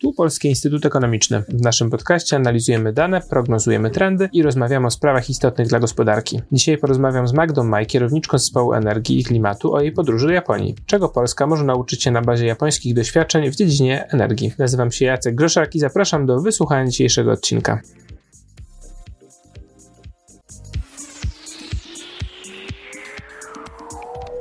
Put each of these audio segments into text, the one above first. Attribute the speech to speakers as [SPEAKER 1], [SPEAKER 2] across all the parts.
[SPEAKER 1] Tu Polski Instytut Ekonomiczny. W naszym podcaście analizujemy dane, prognozujemy trendy i rozmawiamy o sprawach istotnych dla gospodarki. Dzisiaj porozmawiam z Magdą Maj, kierowniczką zespołu energii i klimatu o jej podróży do Japonii. Czego Polska może nauczyć się na bazie japońskich doświadczeń w dziedzinie energii. Nazywam się Jacek Groszak i zapraszam do wysłuchania dzisiejszego odcinka.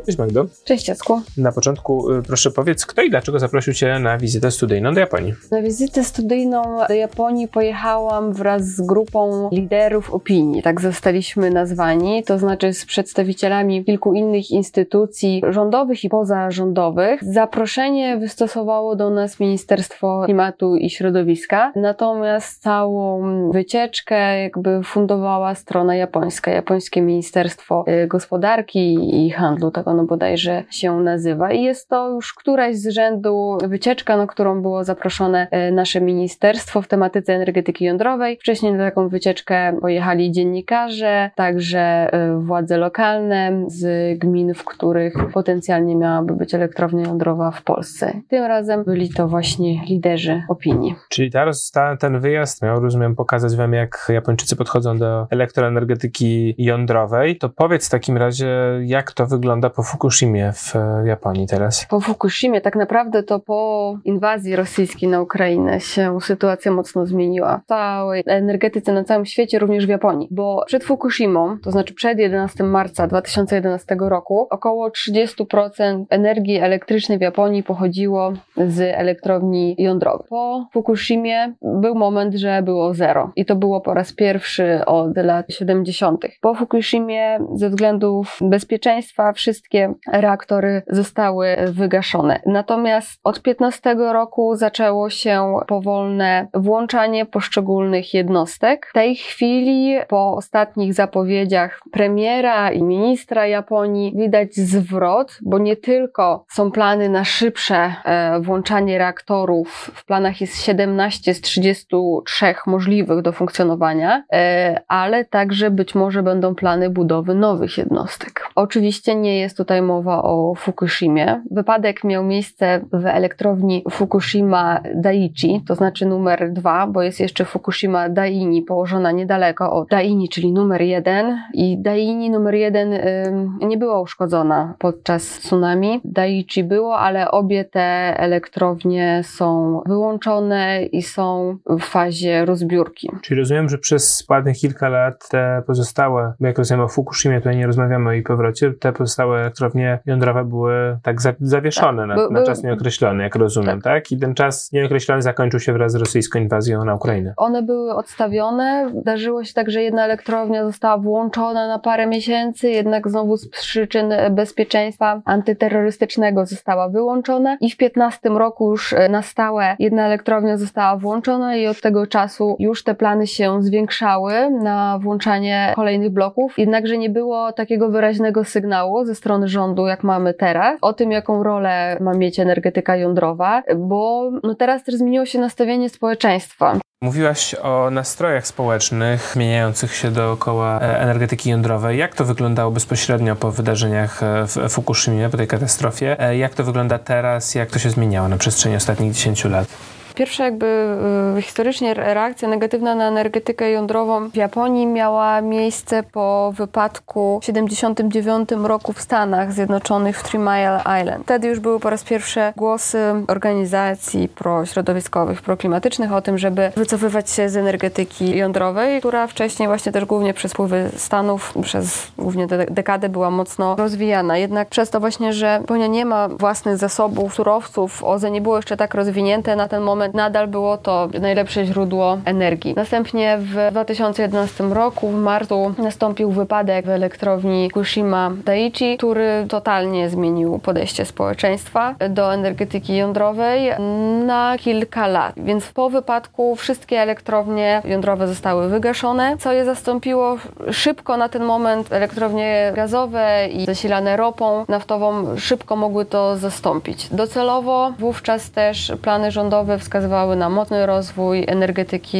[SPEAKER 1] Cześć Magdo.
[SPEAKER 2] Cześć Jacku.
[SPEAKER 1] Na początku y, proszę powiedz, kto i dlaczego zaprosił Cię na wizytę studyjną do Japonii?
[SPEAKER 2] Na wizytę studyjną do Japonii pojechałam wraz z grupą liderów opinii, tak zostaliśmy nazwani, to znaczy z przedstawicielami kilku innych instytucji rządowych i pozarządowych. Zaproszenie wystosowało do nas Ministerstwo Klimatu i Środowiska, natomiast całą wycieczkę jakby fundowała strona japońska, japońskie Ministerstwo y, Gospodarki i Handlu, tak ono bodajże się nazywa. I jest to już któraś z rzędu wycieczka, na którą było zaproszone e, nasze ministerstwo w tematyce energetyki jądrowej. Wcześniej na taką wycieczkę pojechali dziennikarze, także e, władze lokalne z gmin, w których potencjalnie miałaby być elektrownia jądrowa w Polsce. Tym razem byli to właśnie liderzy opinii.
[SPEAKER 1] Czyli teraz ta, ten wyjazd miał, rozumiem, pokazać Wam, jak Japończycy podchodzą do elektroenergetyki jądrowej. To powiedz w takim razie, jak to wygląda po Fukushimie w Japonii teraz?
[SPEAKER 2] Po Fukushimie tak naprawdę to po inwazji rosyjskiej na Ukrainę się sytuacja mocno zmieniła. W całej energetyce na całym świecie, również w Japonii. Bo przed Fukushimą, to znaczy przed 11 marca 2011 roku, około 30% energii elektrycznej w Japonii pochodziło z elektrowni jądrowych. Po Fukushimie był moment, że było zero. I to było po raz pierwszy od lat 70. Po Fukushimie ze względów bezpieczeństwa wszystkie wszystkie reaktory zostały wygaszone. Natomiast od 15 roku zaczęło się powolne włączanie poszczególnych jednostek. W tej chwili, po ostatnich zapowiedziach premiera i ministra Japonii, widać zwrot, bo nie tylko są plany na szybsze e, włączanie reaktorów, w planach jest 17 z 33 możliwych do funkcjonowania, e, ale także być może będą plany budowy nowych jednostek. Oczywiście nie jest tutaj mowa o Fukushimie. Wypadek miał miejsce w elektrowni Fukushima Daiichi, to znaczy numer dwa, bo jest jeszcze Fukushima Daini położona niedaleko od Daini, czyli numer jeden. I Daini numer jeden nie była uszkodzona podczas tsunami. Daiichi było, ale obie te elektrownie są wyłączone i są w fazie rozbiórki.
[SPEAKER 1] Czyli rozumiem, że przez ładnych kilka lat te pozostałe, bo jak rozmawiamy o Fukushimie, tutaj nie rozmawiamy o jej powrocie, te pozostałe elektrownie jądrowe były tak zawieszone tak, na, na, czas nieokreślony, jak rozumiem, tak. tak. I ten czas nieokreślony zakończył się wraz z rosyjską inwazją na Ukrainę.
[SPEAKER 2] One były odstawione. Zdarzyło się tak, że jedna elektrownia została włączona na parę miesięcy, jednak znowu z przyczyn bezpieczeństwa antyterrorystycznego została wyłączona i w 15 roku już na stałe jedna elektrownia została włączona i od tego czasu już te plany się zwiększały na włączanie kolejnych bloków, jednakże nie było takiego wyraźnego sygnału ze strony strony rządu, jak mamy teraz, o tym, jaką rolę ma mieć energetyka jądrowa, bo no teraz też zmieniło się nastawienie społeczeństwa.
[SPEAKER 1] Mówiłaś o nastrojach społecznych zmieniających się dookoła e, energetyki jądrowej. Jak to wyglądało bezpośrednio po wydarzeniach e, w Fukushimie, po tej katastrofie? E, jak to wygląda teraz? Jak to się zmieniało na przestrzeni ostatnich 10 lat?
[SPEAKER 2] Pierwsza jakby y, historycznie reakcja negatywna na energetykę jądrową w Japonii miała miejsce po wypadku w 79 roku w Stanach Zjednoczonych w Three Mile Island. Wtedy już były po raz pierwszy głosy organizacji prośrodowiskowych, proklimatycznych o tym, żeby wycofywać się z energetyki jądrowej, która wcześniej właśnie też głównie przez wpływy Stanów, przez głównie dekadę była mocno rozwijana. Jednak przez to właśnie, że Japonia nie ma własnych zasobów surowców, OZE nie było jeszcze tak rozwinięte na ten moment, nadal było to najlepsze źródło energii. Następnie w 2011 roku, w marcu, nastąpił wypadek w elektrowni Fukushima Daiichi, który totalnie zmienił podejście społeczeństwa do energetyki jądrowej na kilka lat. Więc po wypadku wszystkie elektrownie jądrowe zostały wygaszone, co je zastąpiło szybko na ten moment elektrownie gazowe i zasilane ropą naftową szybko mogły to zastąpić. Docelowo wówczas też plany rządowe wskazują wskazywały na mocny rozwój energetyki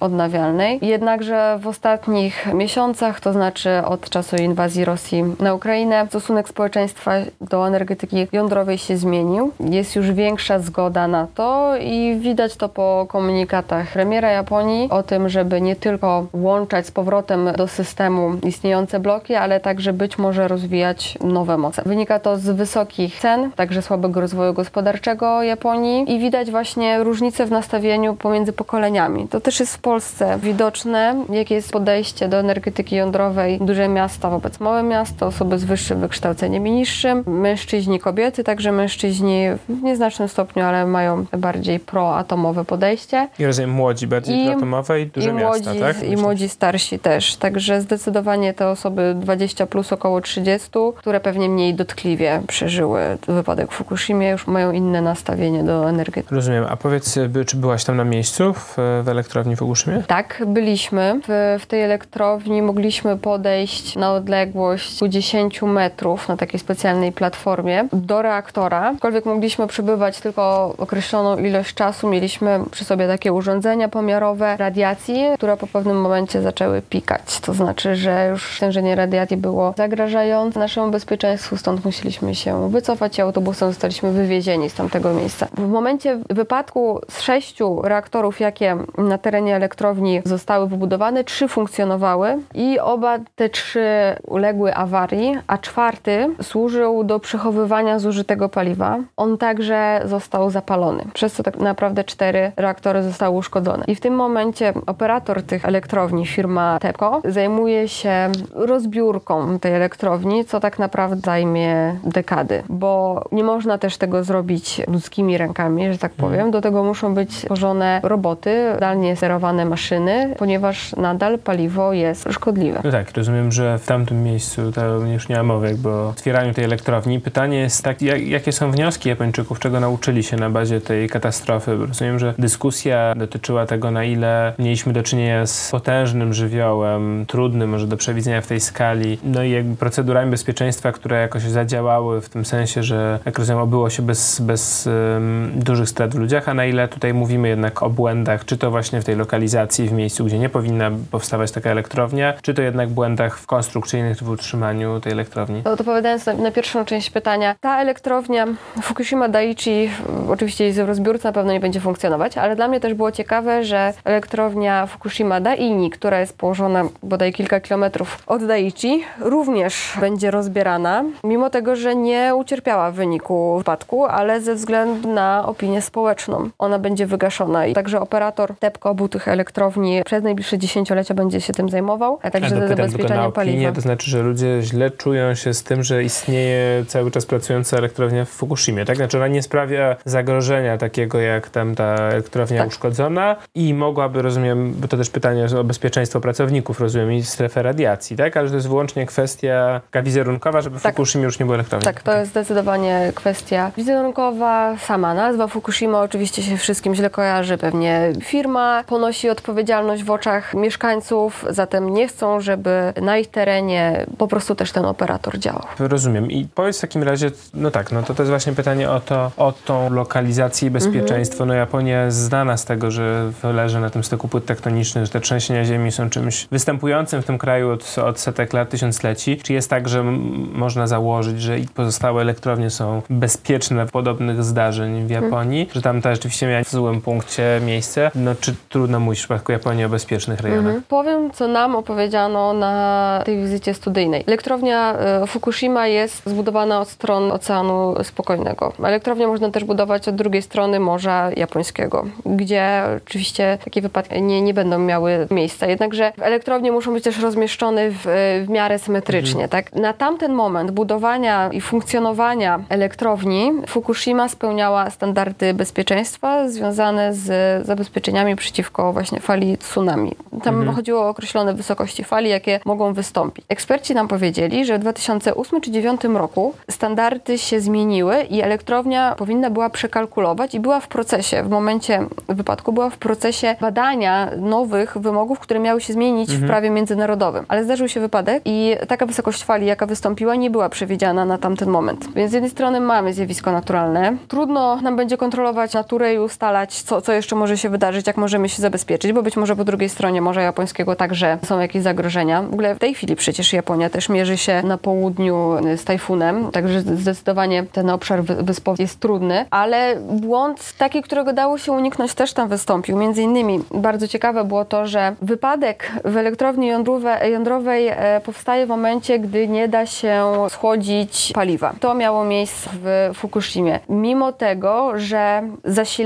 [SPEAKER 2] odnawialnej. Jednakże w ostatnich miesiącach, to znaczy od czasu inwazji Rosji na Ukrainę, stosunek społeczeństwa do energetyki jądrowej się zmienił. Jest już większa zgoda na to i widać to po komunikatach premiera Japonii o tym, żeby nie tylko włączać z powrotem do systemu istniejące bloki, ale także być może rozwijać nowe moce. Wynika to z wysokich cen, także słabego rozwoju gospodarczego Japonii i widać właśnie różnice w nastawieniu pomiędzy pokoleniami. To też jest w Polsce widoczne, jakie jest podejście do energetyki jądrowej duże miasta wobec małe miasta, osoby z wyższym wykształceniem i niższym, mężczyźni, kobiety, także mężczyźni w nieznacznym stopniu, ale mają bardziej proatomowe podejście.
[SPEAKER 1] I rozumiem młodzi bardziej I, proatomowe i duże
[SPEAKER 2] i
[SPEAKER 1] miasta,
[SPEAKER 2] młodzi,
[SPEAKER 1] tak?
[SPEAKER 2] I młodzi starsi też, także zdecydowanie te osoby 20 plus około 30, które pewnie mniej dotkliwie przeżyły wypadek w Fukushimie, już mają inne nastawienie do energetyki.
[SPEAKER 1] Rozumiem, a powiedz, czy byłaś tam na miejscu w, w elektrowni w Fukushimie?
[SPEAKER 2] Tak, byliśmy. W, w tej elektrowni mogliśmy podejść na odległość 10 metrów na takiej specjalnej platformie do reaktora. Aczkolwiek mogliśmy przebywać tylko określoną ilość czasu. Mieliśmy przy sobie takie urządzenia pomiarowe radiacji, które po pewnym momencie zaczęły pikać. To znaczy, że już stężenie radiacji było zagrażające naszemu bezpieczeństwu, stąd musieliśmy się wycofać i autobusem zostaliśmy wywiezieni z tamtego miejsca. W momencie wypadku z sześciu reaktorów, jakie na terenie elektrowni zostały wybudowane, trzy funkcjonowały i oba te trzy uległy awarii, a czwarty służył do przechowywania zużytego paliwa. On także został zapalony, przez co tak naprawdę cztery reaktory zostały uszkodzone. I w tym momencie operator tych elektrowni, firma TEPCO, zajmuje się rozbiórką tej elektrowni, co tak naprawdę zajmie dekady, bo nie można też tego zrobić ludzkimi rękami, że tak powiem. Do tego muszą być stworzone roboty, zdalnie sterowane maszyny, ponieważ nadal paliwo jest szkodliwe.
[SPEAKER 1] No tak, rozumiem, że w tamtym miejscu to już nie ma mowy jakby o otwieraniu tej elektrowni. Pytanie jest tak, jak, jakie są wnioski Japończyków, czego nauczyli się na bazie tej katastrofy? Rozumiem, że dyskusja dotyczyła tego, na ile mieliśmy do czynienia z potężnym żywiołem, trudnym może do przewidzenia w tej skali, no i jakby procedurami bezpieczeństwa, które jakoś zadziałały w tym sensie, że jak rozumiem, obyło się bez, bez um, dużych strat w ludziach, a na ile tutaj mówimy jednak o błędach, czy to właśnie w tej lokalizacji, w miejscu, gdzie nie powinna powstawać taka elektrownia, czy to jednak błędach w konstrukcyjnych w utrzymaniu tej elektrowni?
[SPEAKER 2] To odpowiadając na, na, pierwszą część pytania, ta elektrownia Fukushima Daiichi, oczywiście jest w rozbiórce, na pewno nie będzie funkcjonować, ale dla mnie też było ciekawe, że elektrownia Fukushima Daini, która jest położona bodaj kilka kilometrów od Daiichi, również będzie rozbierana, mimo tego, że nie ucierpiała w wyniku wypadku, ale ze względu na opinię społeczną. Ona będzie wygaszona i także operator TEPCO obu tych elektrowni przez najbliższe dziesięciolecia będzie się tym zajmował, a także a zabezpieczaniem paliwa.
[SPEAKER 1] To znaczy, że ludzie źle czują się z tym, że istnieje cały czas pracująca elektrownia w Fukushimie, tak? Znaczy ona nie sprawia zagrożenia takiego jak tam ta elektrownia tak. uszkodzona i mogłaby, rozumiem, bo to też pytanie o bezpieczeństwo pracowników, rozumiem, i strefę radiacji, tak? Ale to jest wyłącznie kwestia wizerunkowa, żeby w tak. Fukushimie już nie było elektrowni.
[SPEAKER 2] Tak, to jest zdecydowanie kwestia wizerunkowa. Sama nazwa Fukushima oczywiście się wszystkim źle kojarzy. Pewnie firma ponosi odpowiedzialność w oczach mieszkańców, zatem nie chcą, żeby na ich terenie po prostu też ten operator działał.
[SPEAKER 1] Rozumiem. I powiedz w takim razie, no tak, no to to jest właśnie pytanie o to, o tą lokalizację i bezpieczeństwo. Mhm. No Japonia jest znana z tego, że leży na tym styku płyt tektonicznych, że te trzęsienia ziemi są czymś występującym w tym kraju od, od setek lat, tysiącleci. Czy jest tak, że można założyć, że i pozostałe elektrownie są bezpieczne podobnych zdarzeń w Japonii, mhm. że tam ta rzeczywiście miała w złym punkcie miejsce? No czy trudno mówić w przypadku Japonii o bezpiecznych rejonach? Mhm.
[SPEAKER 2] Powiem, co nam opowiedziano na tej wizycie studyjnej. Elektrownia e, Fukushima jest zbudowana od stron Oceanu Spokojnego. Elektrownię można też budować od drugiej strony Morza Japońskiego, gdzie oczywiście takie wypadki nie, nie będą miały miejsca. Jednakże elektrownie muszą być też rozmieszczone w, w miarę symetrycznie. Mhm. Tak? Na tamten moment budowania i funkcjonowania elektrowni Fukushima spełniała standardy bezpieczeństwa związane z zabezpieczeniami przeciwko właśnie fali tsunami. Tam mhm. chodziło o określone wysokości fali, jakie mogą wystąpić. Eksperci nam powiedzieli, że w 2008 czy 2009 roku standardy się zmieniły i elektrownia powinna była przekalkulować i była w procesie, w momencie wypadku była w procesie badania nowych wymogów, które miały się zmienić mhm. w prawie międzynarodowym. Ale zdarzył się wypadek i taka wysokość fali, jaka wystąpiła, nie była przewidziana na tamten moment. Więc z jednej strony mamy zjawisko naturalne. Trudno nam będzie kontrolować naturę ustalać, co, co jeszcze może się wydarzyć, jak możemy się zabezpieczyć, bo być może po drugiej stronie Morza Japońskiego także są jakieś zagrożenia. W ogóle w tej chwili przecież Japonia też mierzy się na południu z tajfunem, także zdecydowanie ten obszar wyspowy jest trudny, ale błąd taki, którego dało się uniknąć też tam wystąpił. Między innymi bardzo ciekawe było to, że wypadek w elektrowni jądrowej e, powstaje w momencie, gdy nie da się schłodzić paliwa. To miało miejsce w Fukushimie. Mimo tego, że zasilanie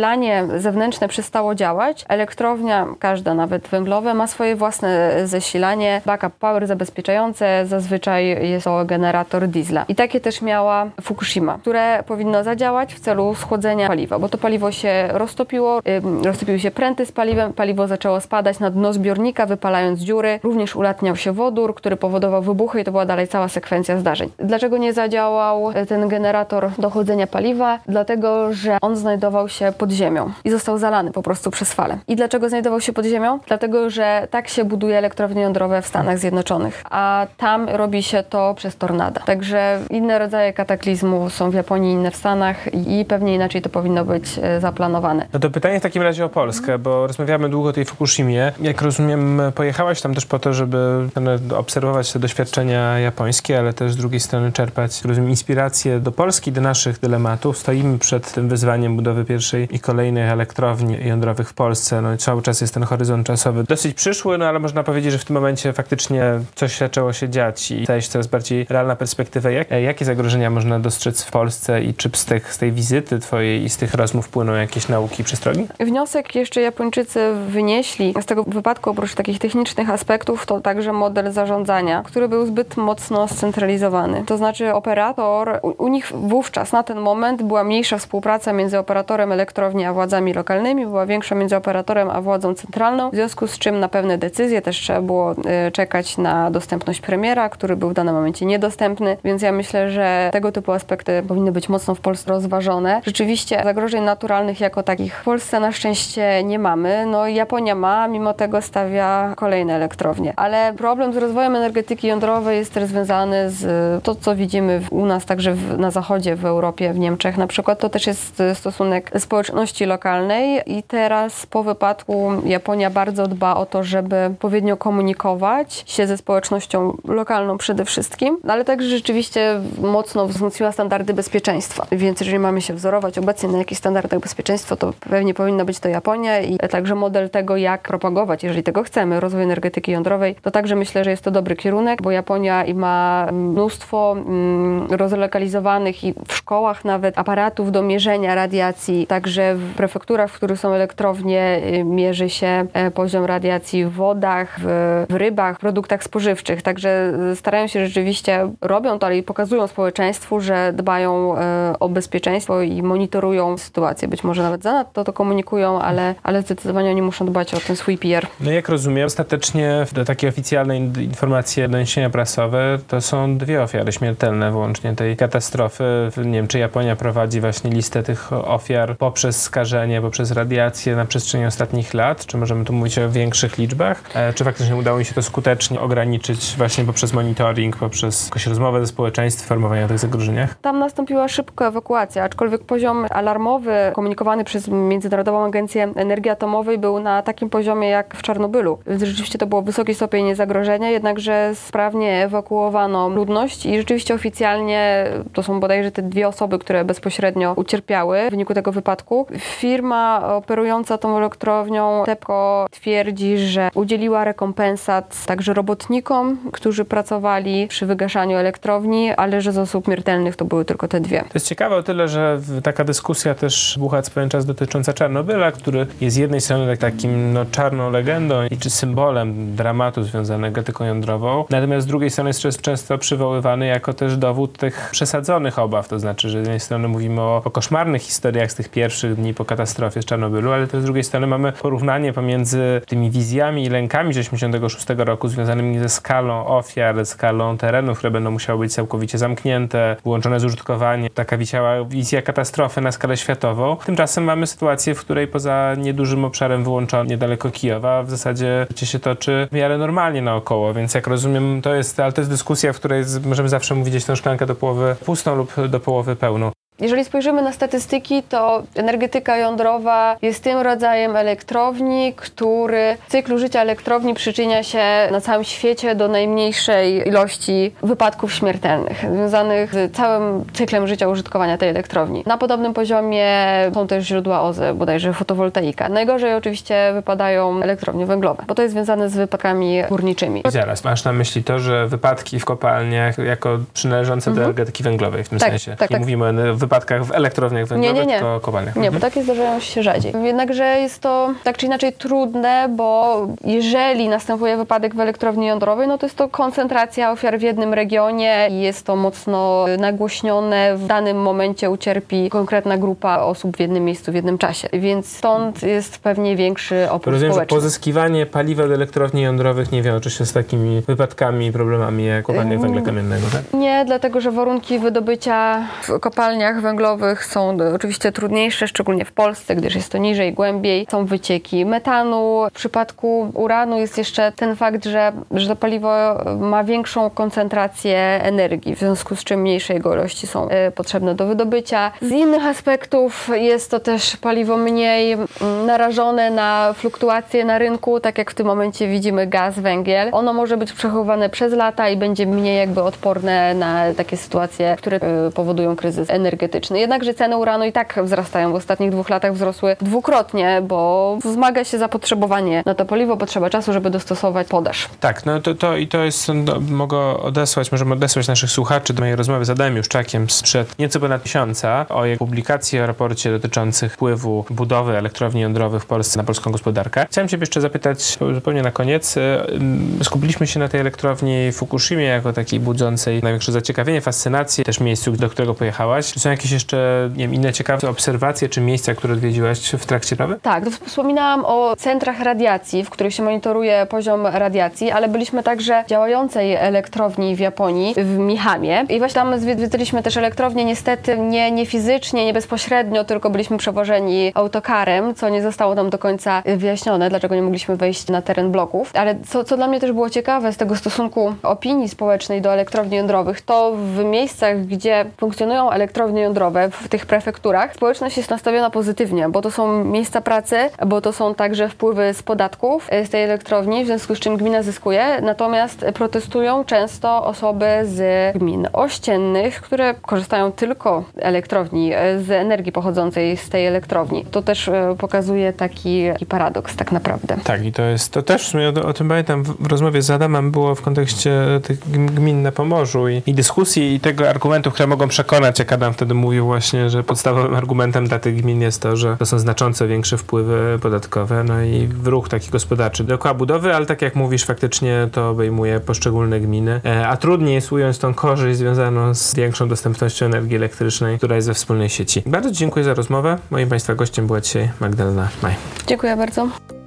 [SPEAKER 2] zewnętrzne przestało działać, elektrownia, każda nawet węglowe, ma swoje własne zasilanie, backup power zabezpieczające, zazwyczaj jest to generator diesla. I takie też miała Fukushima, które powinno zadziałać w celu schłodzenia paliwa, bo to paliwo się roztopiło, roztopiły się pręty z paliwem, paliwo zaczęło spadać na dno zbiornika, wypalając dziury. Również ulatniał się wodór, który powodował wybuchy i to była dalej cała sekwencja zdarzeń. Dlaczego nie zadziałał e, ten generator dochodzenia paliwa? Dlatego, że on znajdował się pod ziemią i został zalany po prostu przez falę. I dlaczego znajdował się pod ziemią? Dlatego, że tak się buduje elektrownie jądrowe w Stanach Zjednoczonych, a tam robi się to przez tornada. Także inne rodzaje kataklizmu są w Japonii, inne w Stanach i pewnie inaczej to powinno być e, zaplanowane.
[SPEAKER 1] No to pytanie w takim razie o Polskę, bo rozmawiamy długo o tej Fukushimie. Jak rozumiem, pojechałaś tam też po to, żeby obserwować te doświadczenia japońskie, ale też z drugiej strony czerpać, rozumiem, inspiracje do Polski, do naszych dylematów. Stoimy przed tym wyzwaniem budowy pierwszej i kolejnych elektrowni jądrowych w Polsce. No cały czas jest ten horyzont czasowy dosyć przyszły, no ale można powiedzieć, że w tym momencie faktycznie coś zaczęło się dziać i staje się coraz bardziej realna perspektywa. Jak, jakie zagrożenia można dostrzec w Polsce i czy z, tych, z tej wizyty twojej i z tych rozmów płyną jakieś nauki i przestrogi?
[SPEAKER 2] Wniosek jeszcze Japończycy wynieśli z tego wypadku, oprócz takich technicznych aspektów, to także model zarządzania, który był zbyt mocno scentralizowany. To znaczy operator, u, u nich wówczas na ten moment była mniejsza współpraca między operatorem elektrowni a władzami lokalnymi, była większa między operatorem a władzą centralną, w związku z czym na pewne decyzje też trzeba było y, czekać na dostępność premiera, który był w danym momencie niedostępny, więc ja myślę, że tego typu aspekty powinny być mocno w Polsce rozważone. Rzeczywiście zagrożeń naturalnych jako takich w Polsce na szczęście nie mamy. No Japonia ma, mimo tego stawia kolejne elektrownie. Ale problem z rozwojem energetyki jądrowej jest też związany z to, co widzimy u nas także w, na zachodzie, w Europie, w Niemczech na przykład. To też jest stosunek społeczności lokalnej i teraz po wypadku Japonia bardzo dba o to, żeby odpowiednio komunikować się ze społecznością lokalną przede wszystkim, no ale także rzeczywiście mocno wzmocniła standardy bezpieczeństwa. Więc jeżeli mamy się wzorować obecnie na jakichś standardach bezpieczeństwa, to pewnie powinna być to Japonia i także model tego, jak propagować, jeżeli tego chcemy, rozwój energetyki jądrowej, to także myślę, że jest to dobry kierunek, bo Japonia ma mnóstwo mm, rozlokalizowanych i w szkołach nawet aparatów do mierzenia radiacji, także w prefekturach, w których są elektrownie, y, mierzy się e, poziom radiacji w wodach, w, w rybach, produktach spożywczych, także starają się rzeczywiście, robią to, ale i pokazują społeczeństwu, że dbają e, o bezpieczeństwo i monitorują sytuację. Być może nawet zanadto to komunikują, ale, ale zdecydowanie oni muszą dbać o ten swój PR.
[SPEAKER 1] No jak rozumiem, ostatecznie do takiej oficjalnej informacji, doniesienia prasowe, to są dwie ofiary śmiertelne włącznie tej katastrofy. Nie wiem, czy Japonia prowadzi właśnie listę tych ofiar poprzez skażenie, poprzez radiację na przestrzeni ostatnich lat, czy możemy tu mówić o większych liczbach, e, czy faktycznie udało mi się to skutecznie ograniczyć właśnie poprzez monitoring, poprzez jakąś rozmowę ze społeczeństwem, informowanie o tych zagrożeniach?
[SPEAKER 2] Tam nastąpiła szybka ewakuacja, aczkolwiek poziom alarmowy komunikowany przez Międzynarodową Agencję Energii Atomowej był na takim poziomie jak w Czarnobylu. Rzeczywiście to było wysoki stopień zagrożenia, jednakże sprawnie ewakuowano ludność i rzeczywiście oficjalnie to są bodajże te dwie osoby, które bezpośrednio ucierpiały w wyniku tego wypadku. Firma operująca tą elektrownią TEPCO twierdzi, że udzieliła rekompensat także robotnikom, którzy pracowali przy wygaszaniu elektrowni, ale że z osób śmiertelnych to były tylko te dwie.
[SPEAKER 1] To jest ciekawe o tyle, że taka dyskusja też bucha co pewien czas dotycząca Czarnobyla, który jest z jednej strony takim no, czarną legendą i czy symbolem dramatu związanego z energetyką jądrową, natomiast z drugiej strony jest często przywoływany jako też dowód tych przesadzonych obaw, to znaczy, że z jednej strony mówimy o, o koszmarnych historiach z tych pierwszych dni po katastrofie z Czarnobylu, ale też z drugiej strony mamy porównanie pomiędzy tymi wizjami i lękami z 1986 roku związanymi ze skalą ofiar, skalą terenów, które będą musiały być całkowicie zamknięte, włączone z użytkowanie. Taka wisiała wizja katastrofy na skalę światową. Tymczasem mamy sytuację, w której poza niedużym obszarem wyłączonym niedaleko Kijowa w zasadzie życie się toczy w miarę normalnie naokoło, więc jak rozumiem to jest, ale to jest dyskusja, w której możemy zawsze mówić tę szklankę do połowy pustą lub do połowy pełną.
[SPEAKER 2] Jeżeli spojrzymy na statystyki, to energetyka jądrowa jest tym rodzajem elektrowni, który w cyklu życia elektrowni przyczynia się na całym świecie do najmniejszej ilości wypadków śmiertelnych związanych z całym cyklem życia użytkowania tej elektrowni. Na podobnym poziomie są też źródła OZE, bodajże fotowoltaika. Najgorzej oczywiście wypadają elektrownie węglowe, bo to jest związane z wypadkami górniczymi.
[SPEAKER 1] I zaraz, masz na myśli to, że wypadki w kopalniach jako przynależące mhm. do energetyki węglowej w tym
[SPEAKER 2] tak,
[SPEAKER 1] sensie.
[SPEAKER 2] Tak,
[SPEAKER 1] nie
[SPEAKER 2] tak.
[SPEAKER 1] mówimy o wypadkach w elektrowniach węglowych, nie, nie, nie. tylko kopalniach.
[SPEAKER 2] Nie, mhm. bo takie zdarzają się rzadziej. Jednakże jest to tak czy inaczej trudne, bo jeżeli następuje wypadek w elektrowni jądrowej, no to jest to koncentracja ofiar w jednym regionie i jest to mocno nagłośnione. W danym momencie ucierpi konkretna grupa osób w jednym miejscu, w jednym czasie. Więc stąd jest pewnie większy opór
[SPEAKER 1] Rozumiem,
[SPEAKER 2] społeczny.
[SPEAKER 1] że pozyskiwanie paliwa do elektrowni jądrowych nie wiąże się z takimi wypadkami i problemami jak kopalnie węgla kamiennego, tak?
[SPEAKER 2] Nie, dlatego że warunki wydobycia w kopalniach węglowych są oczywiście trudniejsze, szczególnie w Polsce, gdyż jest to niżej, głębiej. Są wycieki metanu. W przypadku uranu jest jeszcze ten fakt, że, że to paliwo ma większą koncentrację energii, w związku z czym mniejsze jego ilości są e, potrzebne do wydobycia. Z innych aspektów jest to też paliwo mniej mm, narażone na fluktuacje na rynku, tak jak w tym momencie widzimy gaz, węgiel. Ono może być przechowywane przez lata i będzie mniej jakby odporne na takie sytuacje, które e, powodują kryzys energetyczny. Jednakże ceny uranu i tak wzrastają. W ostatnich dwóch latach wzrosły dwukrotnie, bo wzmaga się zapotrzebowanie na to paliwo, potrzeba czasu, żeby dostosować podaż.
[SPEAKER 1] Tak, no to, to i to jest, no, mogę odesłać, możemy odesłać naszych słuchaczy do mojej rozmowy z Adamem Juszczakiem sprzed nieco ponad miesiąca o jej publikacji o raporcie dotyczących wpływu budowy elektrowni jądrowych w Polsce na polską gospodarkę. Chciałem Cię jeszcze zapytać zupełnie na koniec. Skupiliśmy się na tej elektrowni Fukushimie jako takiej budzącej największe zaciekawienie, fascynację, też miejscu, do którego pojechałaś. Są jakieś jeszcze nie wiem, inne ciekawe obserwacje czy miejsca, które odwiedziłaś w trakcie prawy?
[SPEAKER 2] Tak, wspominałam o centrach radiacji, w których się monitoruje poziom radiacji, ale byliśmy także działającej elektrowni w Japonii, w Mihamie. I właśnie tam zwiedziliśmy też elektrownię, niestety nie, nie fizycznie, nie bezpośrednio, tylko byliśmy przewożeni autokarem, co nie zostało tam do końca wyjaśnione, dlaczego nie mogliśmy wejść na teren bloków. Ale co, co dla mnie też było ciekawe z tego stosunku opinii społecznej do elektrowni jądrowych, to w miejscach, gdzie funkcjonują elektrownie jądrowe, w tych prefekturach, społeczność jest nastawiona pozytywnie, bo to są miejsca pracy, bo to są także wpływy z podatków e, z tej elektrowni, w związku z czym gmina zyskuje, natomiast protestują często osoby z gmin ościennych, które korzystają tylko elektrowni, e, z energii pochodzącej z tej elektrowni. To też e, pokazuje taki, taki paradoks tak naprawdę.
[SPEAKER 1] Tak i to jest, to też w sumie o, o tym pamiętam w rozmowie z Adamem było w kontekście tych gmin na Pomorzu i, i dyskusji i tego argumentów, które mogą przekonać, jak Adam wtedy mówił właśnie, że podstawowym argumentem dla tych gmin jest to, że to są znacząco większe wpływy podatkowe, no i ruch taki gospodarczy dookoła budowy, ale tak jak mówisz, faktycznie to obejmuje poszczególne gminy, e, a trudniej jest ująć tą korzyść związaną z większą dostępnością energii elektrycznej, która jest we wspólnej sieci. Bardzo dziękuję za rozmowę. Moim Państwa gościem była dzisiaj Magdalena Maj.
[SPEAKER 2] Dziękuję bardzo.